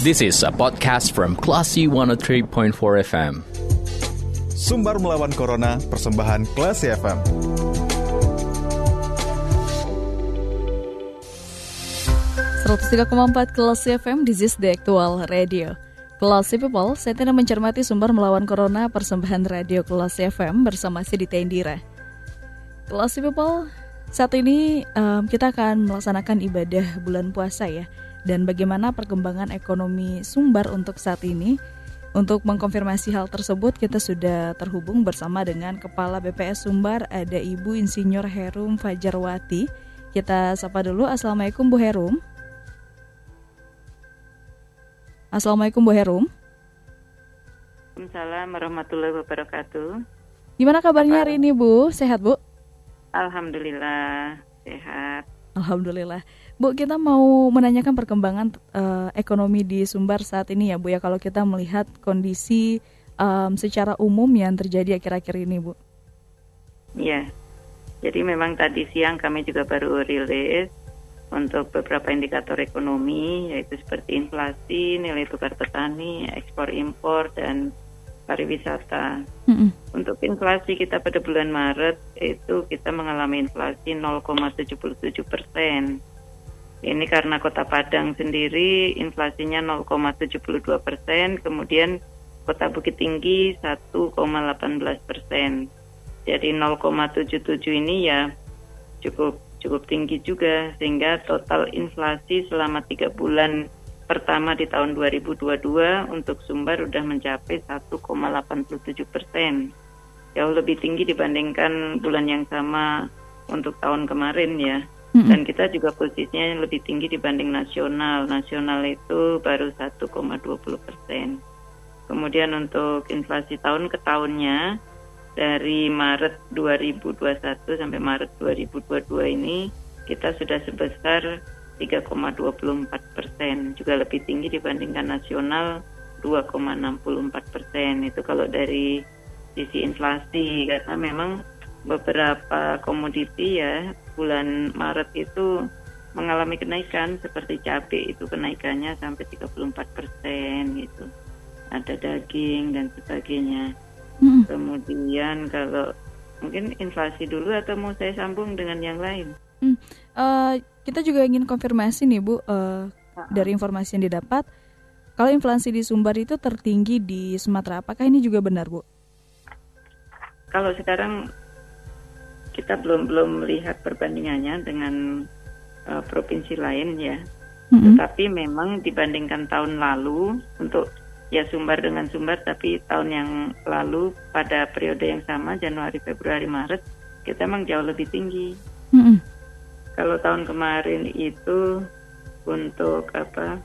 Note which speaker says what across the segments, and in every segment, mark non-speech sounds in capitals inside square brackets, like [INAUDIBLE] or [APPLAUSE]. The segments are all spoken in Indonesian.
Speaker 1: This is a podcast from Classy 103.4 FM.
Speaker 2: Sumbar melawan Corona, persembahan Classy FM.
Speaker 3: empat Kelas FM, this is the actual radio. Kelas People, saya tidak mencermati sumber melawan Corona persembahan radio Kelas FM bersama Sidita Indira. Kelas People, saat ini um, kita akan melaksanakan ibadah bulan puasa ya dan bagaimana perkembangan ekonomi Sumbar untuk saat ini. Untuk mengkonfirmasi hal tersebut, kita sudah terhubung bersama dengan Kepala BPS Sumbar, ada Ibu Insinyur Herum Fajarwati. Kita sapa dulu, Assalamualaikum Bu Herum. Assalamualaikum Bu Herum.
Speaker 4: Waalaikumsalam warahmatullahi wabarakatuh.
Speaker 3: Gimana kabarnya hari ini Bu? Sehat Bu?
Speaker 4: Alhamdulillah, sehat.
Speaker 3: Alhamdulillah. Bu, kita mau menanyakan perkembangan uh, ekonomi di Sumbar saat ini ya, Bu ya. Kalau kita melihat kondisi um, secara umum yang terjadi akhir-akhir ini, Bu.
Speaker 4: Iya. Jadi memang tadi siang kami juga baru rilis untuk beberapa indikator ekonomi, yaitu seperti inflasi, nilai tukar petani, ekspor impor dan pariwisata. Mm -hmm. Untuk inflasi kita pada bulan Maret itu kita mengalami inflasi 0,77 persen ini karena Kota Padang sendiri inflasinya 0,72 persen, kemudian Kota Bukit Tinggi 1,18 persen. Jadi 0,77 ini ya cukup cukup tinggi juga sehingga total inflasi selama tiga bulan pertama di tahun 2022 untuk Sumbar sudah mencapai 1,87 persen. Jauh lebih tinggi dibandingkan bulan yang sama untuk tahun kemarin ya. Mm-hmm. Dan kita juga posisinya lebih tinggi dibanding nasional. Nasional itu baru 1,20 persen. Kemudian untuk inflasi tahun ke tahunnya dari Maret 2021 sampai Maret 2022 ini kita sudah sebesar 3,24 persen, juga lebih tinggi dibandingkan nasional 2,64 persen. Itu kalau dari sisi inflasi karena memang beberapa komoditi ya. Bulan Maret itu mengalami kenaikan seperti cabai itu kenaikannya sampai 34 persen gitu. Ada daging dan sebagainya. Hmm. kemudian kalau mungkin inflasi dulu atau mau saya sambung dengan yang lain? Hmm.
Speaker 3: uh, kita juga ingin konfirmasi nih bu. Uh, uh dari informasi yang didapat kalau inflasi di Sumbar itu tertinggi di Sumatera apakah ini juga benar bu?
Speaker 4: Kalau sekarang kita belum belum melihat perbandingannya dengan uh, provinsi lain ya. Mm-hmm. Tetapi memang dibandingkan tahun lalu untuk ya sumber dengan sumber, tapi tahun yang lalu pada periode yang sama Januari, Februari, Maret kita memang jauh lebih tinggi. Mm-hmm. Kalau tahun kemarin itu untuk apa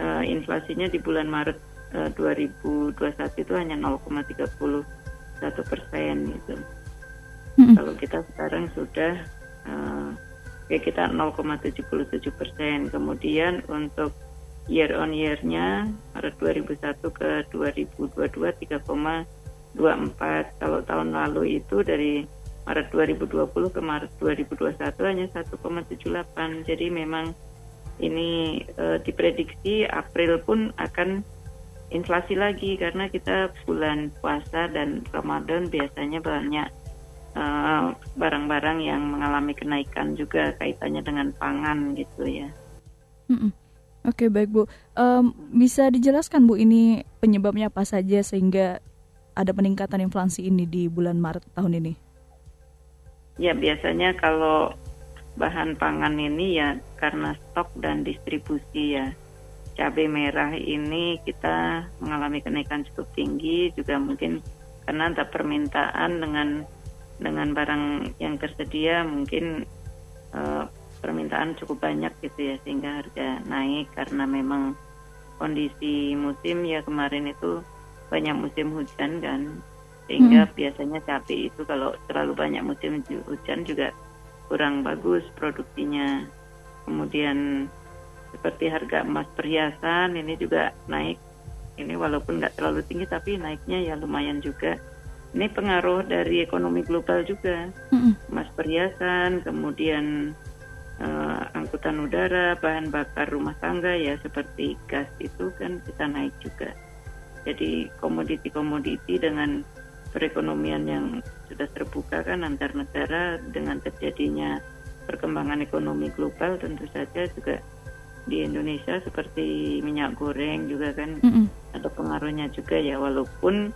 Speaker 4: uh, inflasinya di bulan Maret uh, 2021 itu hanya 0,31 persen gitu. Hmm. Kalau kita sekarang sudah uh, ya kita 0,77 persen. Kemudian untuk year on year-nya Maret 2001 ke 2022 3,24. Kalau tahun lalu itu dari Maret 2020 ke Maret 2021 hanya 1,78. Jadi memang ini uh, diprediksi April pun akan inflasi lagi karena kita bulan puasa dan Ramadan biasanya banyak barang-barang uh, yang mengalami kenaikan juga kaitannya dengan pangan gitu ya.
Speaker 3: Mm-mm. Oke baik bu, um, bisa dijelaskan bu ini penyebabnya apa saja sehingga ada peningkatan inflasi ini di bulan Maret tahun ini?
Speaker 4: Ya biasanya kalau bahan pangan ini ya karena stok dan distribusi ya cabai merah ini kita mengalami kenaikan cukup tinggi juga mungkin karena ada permintaan dengan dengan barang yang tersedia mungkin uh, permintaan cukup banyak gitu ya sehingga harga naik karena memang kondisi musim ya kemarin itu banyak musim hujan kan. Sehingga hmm. biasanya cabai itu kalau terlalu banyak musim hujan juga kurang bagus produksinya. Kemudian seperti harga emas perhiasan ini juga naik. Ini walaupun nggak terlalu tinggi tapi naiknya ya lumayan juga ini pengaruh dari ekonomi global juga, mm-hmm. perhiasan, kemudian uh, angkutan udara, bahan bakar rumah tangga ya seperti gas itu kan kita naik juga. Jadi komoditi-komoditi dengan perekonomian yang sudah terbuka kan antar negara dengan terjadinya perkembangan ekonomi global tentu saja juga di Indonesia seperti minyak goreng juga kan mm -mm. ada pengaruhnya juga ya walaupun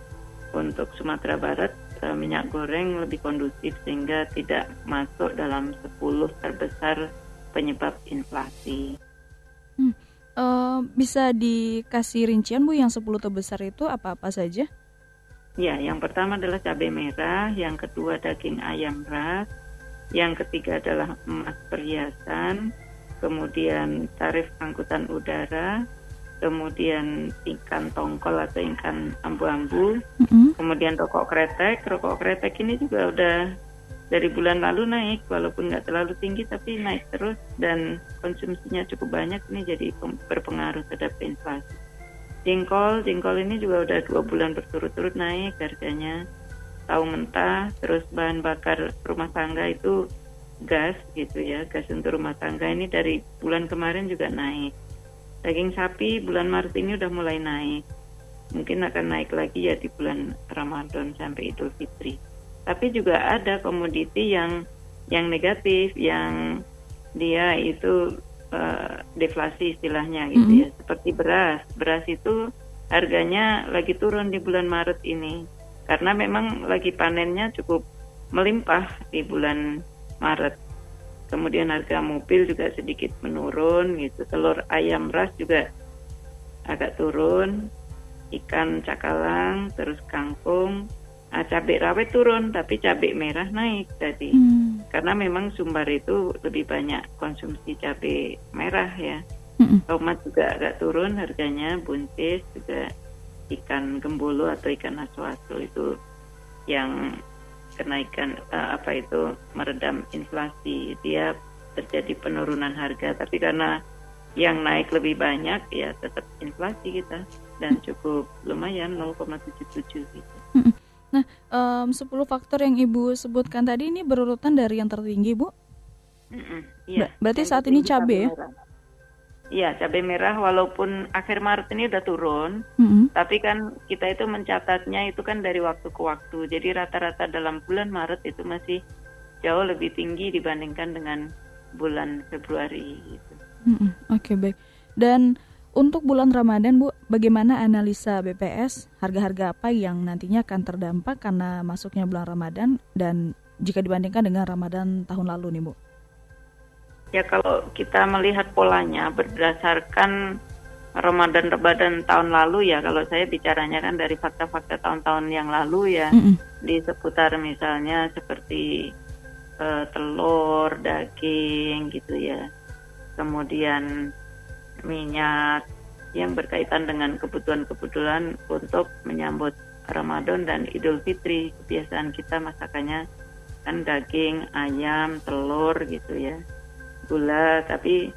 Speaker 4: untuk Sumatera Barat uh, minyak goreng lebih kondusif sehingga tidak masuk dalam 10 terbesar penyebab inflasi.
Speaker 3: Hmm. Uh, bisa dikasih rincian Bu yang 10 terbesar itu apa-apa saja?
Speaker 4: Ya, yang pertama adalah cabai merah, yang kedua daging ayam ras, yang ketiga adalah emas perhiasan, kemudian tarif angkutan udara, kemudian ikan tongkol atau ikan ambu-ambu, mm-hmm. kemudian rokok kretek. Rokok kretek ini juga udah dari bulan lalu naik, walaupun nggak terlalu tinggi tapi naik terus dan konsumsinya cukup banyak ini jadi berpengaruh terhadap inflasi. Jengkol, jengkol ini juga udah dua bulan berturut-turut naik harganya. Tahu mentah, terus bahan bakar rumah tangga itu gas gitu ya, gas untuk rumah tangga ini dari bulan kemarin juga naik Daging sapi bulan Maret ini udah mulai naik. Mungkin akan naik lagi ya di bulan Ramadan sampai Idul Fitri. Tapi juga ada komoditi yang yang negatif, yang dia itu uh, deflasi istilahnya gitu mm -hmm. ya. Seperti beras. Beras itu harganya lagi turun di bulan Maret ini. Karena memang lagi panennya cukup melimpah di bulan Maret kemudian harga mobil juga sedikit menurun gitu. Telur ayam ras juga agak turun. Ikan cakalang terus kangkung. Nah, cabai rawit turun tapi cabai merah naik tadi. Hmm. karena memang sumber itu lebih banyak konsumsi cabai merah ya. Hmm. tomat juga agak turun harganya buncis juga ikan gembolo atau ikan aswaso itu yang kenaikan uh, apa itu meredam inflasi dia terjadi penurunan harga tapi karena yang naik lebih banyak ya tetap inflasi kita dan cukup lumayan 0,77 gitu.
Speaker 3: Nah, um, 10 faktor yang Ibu sebutkan tadi ini berurutan dari yang tertinggi, Bu? Mm -mm, iya. Berarti saat ini cabai ya?
Speaker 4: Iya, cabai merah walaupun akhir Maret ini udah turun, mm-hmm. tapi kan kita itu mencatatnya itu kan dari waktu ke waktu. Jadi rata-rata dalam bulan Maret itu masih jauh lebih tinggi dibandingkan dengan bulan Februari. Gitu.
Speaker 3: Mm-hmm. Oke okay, baik. Dan untuk bulan Ramadan, Bu, bagaimana analisa BPS harga-harga apa yang nantinya akan terdampak karena masuknya bulan Ramadan dan jika dibandingkan dengan Ramadan tahun lalu nih, Bu?
Speaker 4: Ya kalau kita melihat polanya berdasarkan Ramadan-Ramadan tahun lalu ya kalau saya bicaranya kan dari fakta-fakta tahun-tahun yang lalu ya mm -hmm. di seputar misalnya seperti uh, telur, daging gitu ya. Kemudian minyak yang berkaitan dengan kebutuhan-kebutuhan untuk menyambut Ramadan dan Idul Fitri. Kebiasaan kita masakannya kan daging, ayam, telur gitu ya gula tapi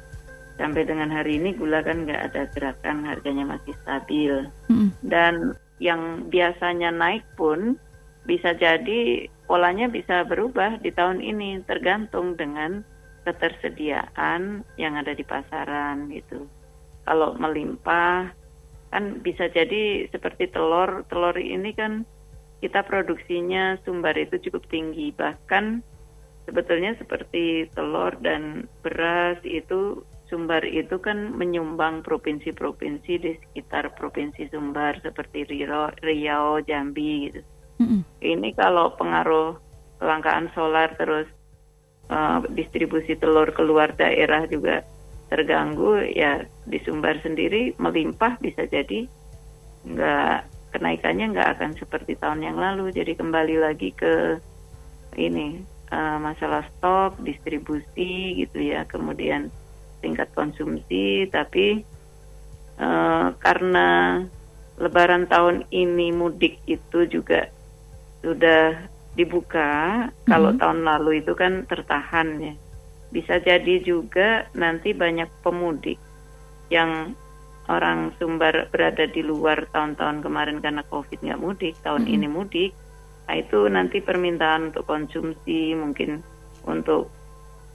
Speaker 4: sampai dengan hari ini gula kan nggak ada gerakan harganya masih stabil. Mm. dan yang biasanya naik pun bisa jadi polanya bisa berubah di tahun ini tergantung dengan ketersediaan yang ada di pasaran gitu. Kalau melimpah kan bisa jadi seperti telur. Telur ini kan kita produksinya sumber itu cukup tinggi. Bahkan sebetulnya seperti telur dan beras itu Sumbar itu kan menyumbang provinsi-provinsi di sekitar provinsi Sumbar seperti Riau, Riau Jambi gitu. Mm-hmm. Ini kalau pengaruh kelangkaan solar terus uh, distribusi telur keluar daerah juga terganggu ya di Sumbar sendiri melimpah bisa jadi nggak kenaikannya nggak akan seperti tahun yang lalu jadi kembali lagi ke ini uh, masalah stok, distribusi gitu ya, kemudian tingkat konsumsi, tapi uh, karena Lebaran tahun ini mudik itu juga sudah dibuka, mm-hmm. kalau tahun lalu itu kan tertahan ya. Bisa jadi juga nanti banyak pemudik yang orang Sumbar berada di luar tahun-tahun kemarin karena COVID nggak mudik, tahun mm-hmm. ini mudik Nah, itu nanti permintaan untuk konsumsi mungkin untuk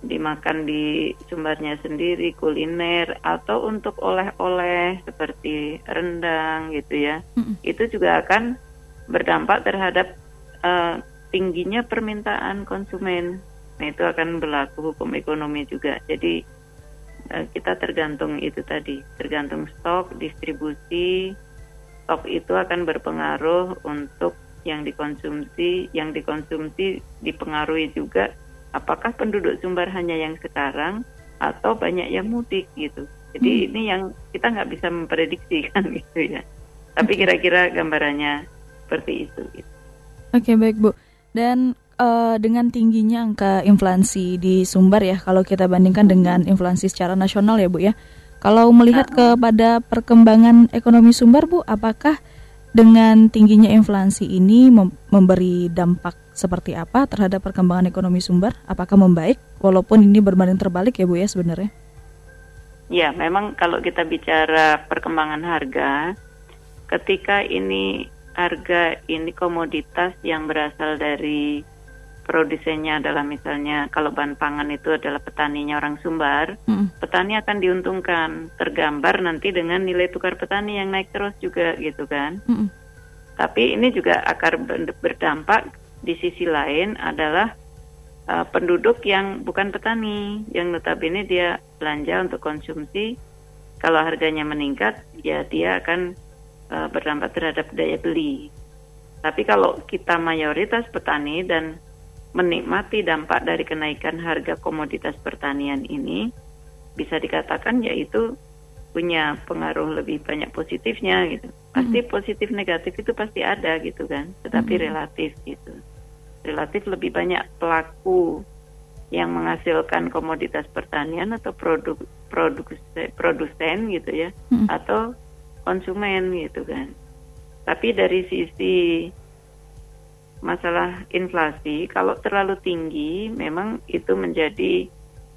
Speaker 4: dimakan di sumbernya sendiri kuliner atau untuk oleh-oleh seperti rendang gitu ya. Mm-hmm. itu juga akan berdampak terhadap uh, tingginya permintaan konsumen. Nah itu akan berlaku hukum ekonomi juga. Jadi uh, kita tergantung itu tadi tergantung stok distribusi. Stok itu akan berpengaruh untuk yang dikonsumsi yang dikonsumsi dipengaruhi juga apakah penduduk Sumbar hanya yang sekarang atau banyak yang mudik gitu. Jadi hmm. ini yang kita nggak bisa memprediksi [LAUGHS] kan gitu ya. Tapi kira-kira gambarannya seperti itu. Gitu.
Speaker 3: Oke baik Bu. Dan uh, dengan tingginya angka inflasi di Sumbar ya, kalau kita bandingkan dengan inflasi secara nasional ya Bu ya. Kalau melihat uh kepada perkembangan ekonomi Sumbar Bu, apakah dengan tingginya inflasi ini memberi dampak seperti apa terhadap perkembangan ekonomi Sumbar? Apakah membaik walaupun ini berbanding terbalik ya Bu ya sebenarnya?
Speaker 4: Ya, memang kalau kita bicara perkembangan harga, ketika ini harga ini komoditas yang berasal dari produsennya adalah misalnya kalau bahan pangan itu adalah petaninya orang Sumbar, hmm. petani akan diuntungkan tergambar nanti dengan nilai tukar petani yang naik terus juga gitu kan. Hmm. Tapi ini juga akan berdampak di sisi lain adalah uh, penduduk yang bukan petani yang notabene dia belanja untuk konsumsi. Kalau harganya meningkat, ya dia akan uh, berdampak terhadap daya beli. Tapi kalau kita mayoritas petani dan menikmati dampak dari kenaikan harga komoditas pertanian ini bisa dikatakan yaitu punya pengaruh lebih banyak positifnya gitu. Pasti mm -hmm. positif negatif itu pasti ada gitu kan, tetapi mm -hmm. relatif gitu. Relatif lebih banyak pelaku yang menghasilkan komoditas pertanian atau produk produk produsen gitu ya mm -hmm. atau konsumen gitu kan. Tapi dari sisi masalah inflasi kalau terlalu tinggi memang itu menjadi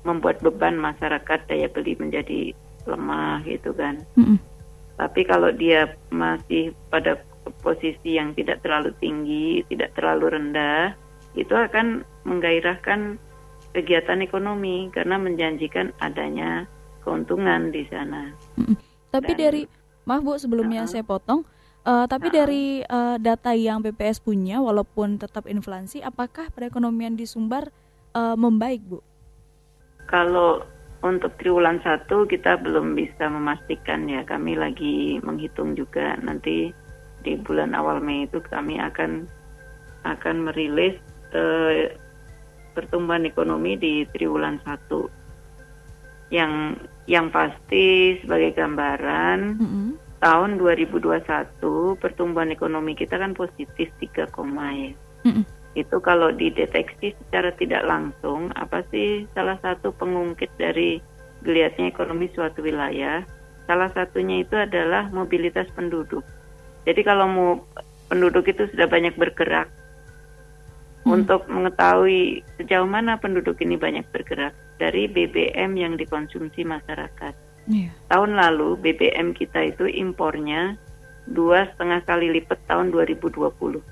Speaker 4: membuat beban masyarakat daya beli menjadi lemah gitu kan. Mm-hmm. Tapi kalau dia masih pada posisi yang tidak terlalu tinggi, tidak terlalu rendah, itu akan menggairahkan kegiatan ekonomi karena menjanjikan adanya keuntungan di sana.
Speaker 3: Mm-hmm. Tapi Dan, dari maaf Bu sebelumnya uh, saya potong Uh, tapi dari uh, data yang BPS punya, walaupun tetap inflasi, apakah perekonomian di Sumbar uh, membaik, Bu?
Speaker 4: Kalau untuk triwulan satu kita belum bisa memastikan ya. Kami lagi menghitung juga nanti di bulan awal Mei itu kami akan akan merilis uh, pertumbuhan ekonomi di triwulan satu. Yang yang pasti sebagai gambaran. Mm -hmm tahun 2021 pertumbuhan ekonomi kita kan positif 3, ya. Mm Itu kalau dideteksi secara tidak langsung, apa sih salah satu pengungkit dari geliatnya ekonomi suatu wilayah? Salah satunya itu adalah mobilitas penduduk. Jadi kalau mau penduduk itu sudah banyak bergerak, mm. untuk mengetahui sejauh mana penduduk ini banyak bergerak dari BBM yang dikonsumsi masyarakat Yeah. Tahun lalu BBM kita itu impornya dua setengah kali lipat tahun 2020.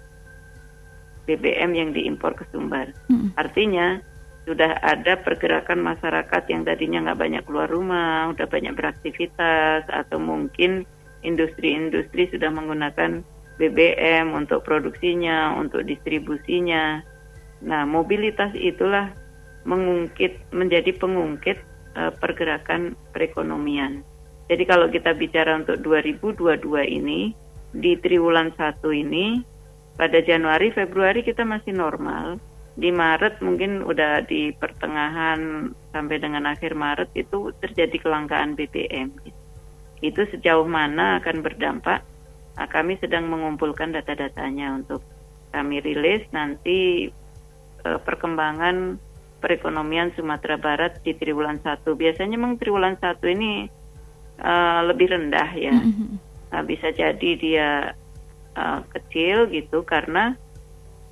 Speaker 4: BBM yang diimpor ke Sumbar. Mm. Artinya sudah ada pergerakan masyarakat yang tadinya nggak banyak keluar rumah, udah banyak beraktivitas, atau mungkin industri-industri sudah menggunakan BBM untuk produksinya, untuk distribusinya. Nah, mobilitas itulah mengungkit menjadi pengungkit uh, pergerakan perekonomian. Jadi kalau kita bicara untuk 2022 ini di triwulan satu ini pada Januari Februari kita masih normal. Di Maret mungkin udah di pertengahan sampai dengan akhir Maret itu terjadi kelangkaan BBM. Itu sejauh mana akan berdampak? Nah, kami sedang mengumpulkan data-datanya untuk kami rilis nanti uh, perkembangan perekonomian Sumatera Barat di triwulan satu. Biasanya memang triwulan satu ini uh, lebih rendah ya. Uh, bisa jadi dia uh, kecil gitu karena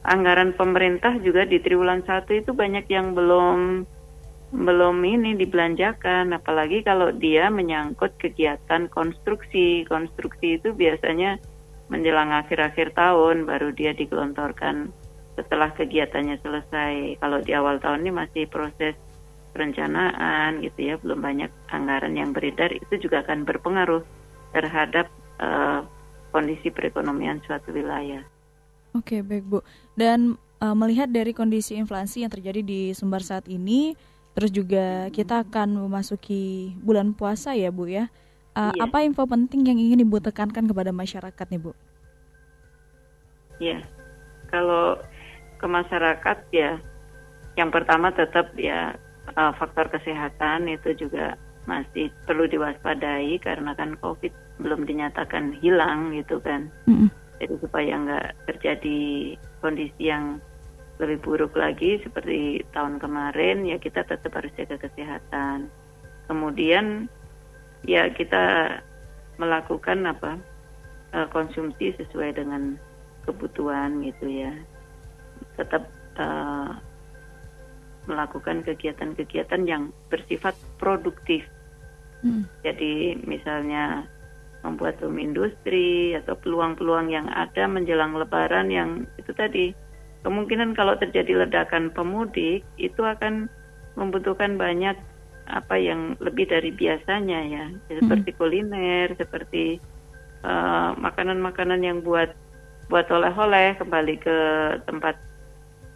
Speaker 4: anggaran pemerintah juga di triwulan satu itu banyak yang belum belum ini dibelanjakan apalagi kalau dia menyangkut kegiatan konstruksi konstruksi itu biasanya menjelang akhir-akhir tahun baru dia digelontorkan setelah kegiatannya selesai. Kalau di awal tahun ini masih proses perencanaan gitu ya, belum banyak anggaran yang beredar itu juga akan berpengaruh terhadap uh, kondisi perekonomian suatu wilayah.
Speaker 3: Oke, baik Bu. Dan uh, melihat dari kondisi inflasi yang terjadi di Sumbar saat ini, terus juga kita akan memasuki bulan puasa ya Bu ya. Uh, iya. Apa info penting yang ingin Ibu tekankan kepada masyarakat nih Bu?
Speaker 4: Ya, kalau ke masyarakat ya, yang pertama tetap ya uh, faktor kesehatan itu juga masih perlu diwaspadai karena kan COVID belum dinyatakan hilang gitu kan. Mm -hmm. Jadi supaya nggak terjadi kondisi yang lebih buruk lagi seperti tahun kemarin ya kita tetap harus jaga kesehatan. Kemudian ya kita melakukan apa uh, konsumsi sesuai dengan kebutuhan gitu ya. Tetap uh, melakukan kegiatan-kegiatan yang bersifat produktif. Hmm. Jadi misalnya membuat room industri atau peluang-peluang yang ada menjelang lebaran yang itu tadi kemungkinan kalau terjadi ledakan pemudik itu akan membutuhkan banyak apa yang lebih dari biasanya ya seperti hmm. kuliner seperti eh, makanan-makanan uh, yang buat buat oleh-oleh kembali ke tempat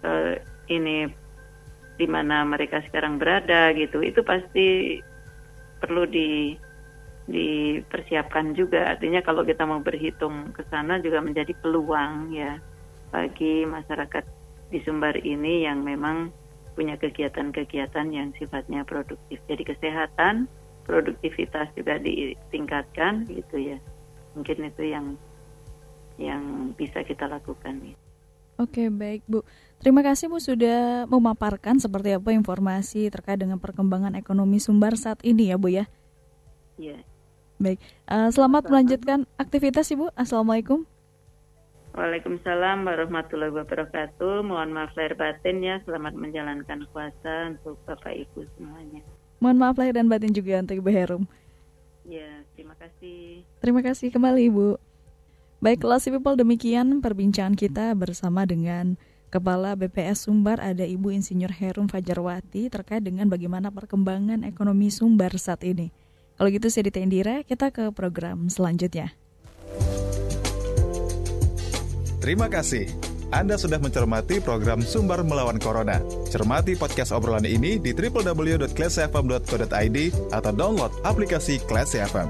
Speaker 4: uh, ini di mana mereka sekarang berada gitu itu pasti perlu di dipersiapkan juga. Artinya kalau kita mau berhitung ke sana juga menjadi peluang ya bagi masyarakat di Sumbar ini yang memang punya kegiatan-kegiatan yang sifatnya produktif. Jadi kesehatan produktivitas juga ditingkatkan gitu ya. Mungkin itu yang yang bisa kita lakukan. ya.
Speaker 3: Oke baik Bu Terima kasih Bu sudah memaparkan seperti apa informasi terkait dengan perkembangan ekonomi Sumbar saat ini ya Bu ya.
Speaker 4: Iya.
Speaker 3: Baik, uh, selamat melanjutkan aktivitas Ibu. Assalamualaikum.
Speaker 4: Waalaikumsalam warahmatullahi wabarakatuh. Mohon maaf lahir batin ya. Selamat menjalankan puasa untuk Bapak Ibu semuanya.
Speaker 3: Mohon maaf lahir dan batin juga untuk Ibu Herum.
Speaker 4: Ya, terima kasih.
Speaker 3: Terima kasih kembali Ibu. Baik, kelas people demikian perbincangan kita bersama dengan Kepala BPS Sumbar ada Ibu Insinyur Herum Fajarwati terkait dengan bagaimana perkembangan ekonomi Sumbar saat ini. Kalau gitu saya Dita Indira, kita ke program selanjutnya.
Speaker 2: Terima kasih. Anda sudah mencermati program Sumbar Melawan Corona. Cermati podcast obrolan ini di www.classfm.co.id atau download aplikasi Class FM.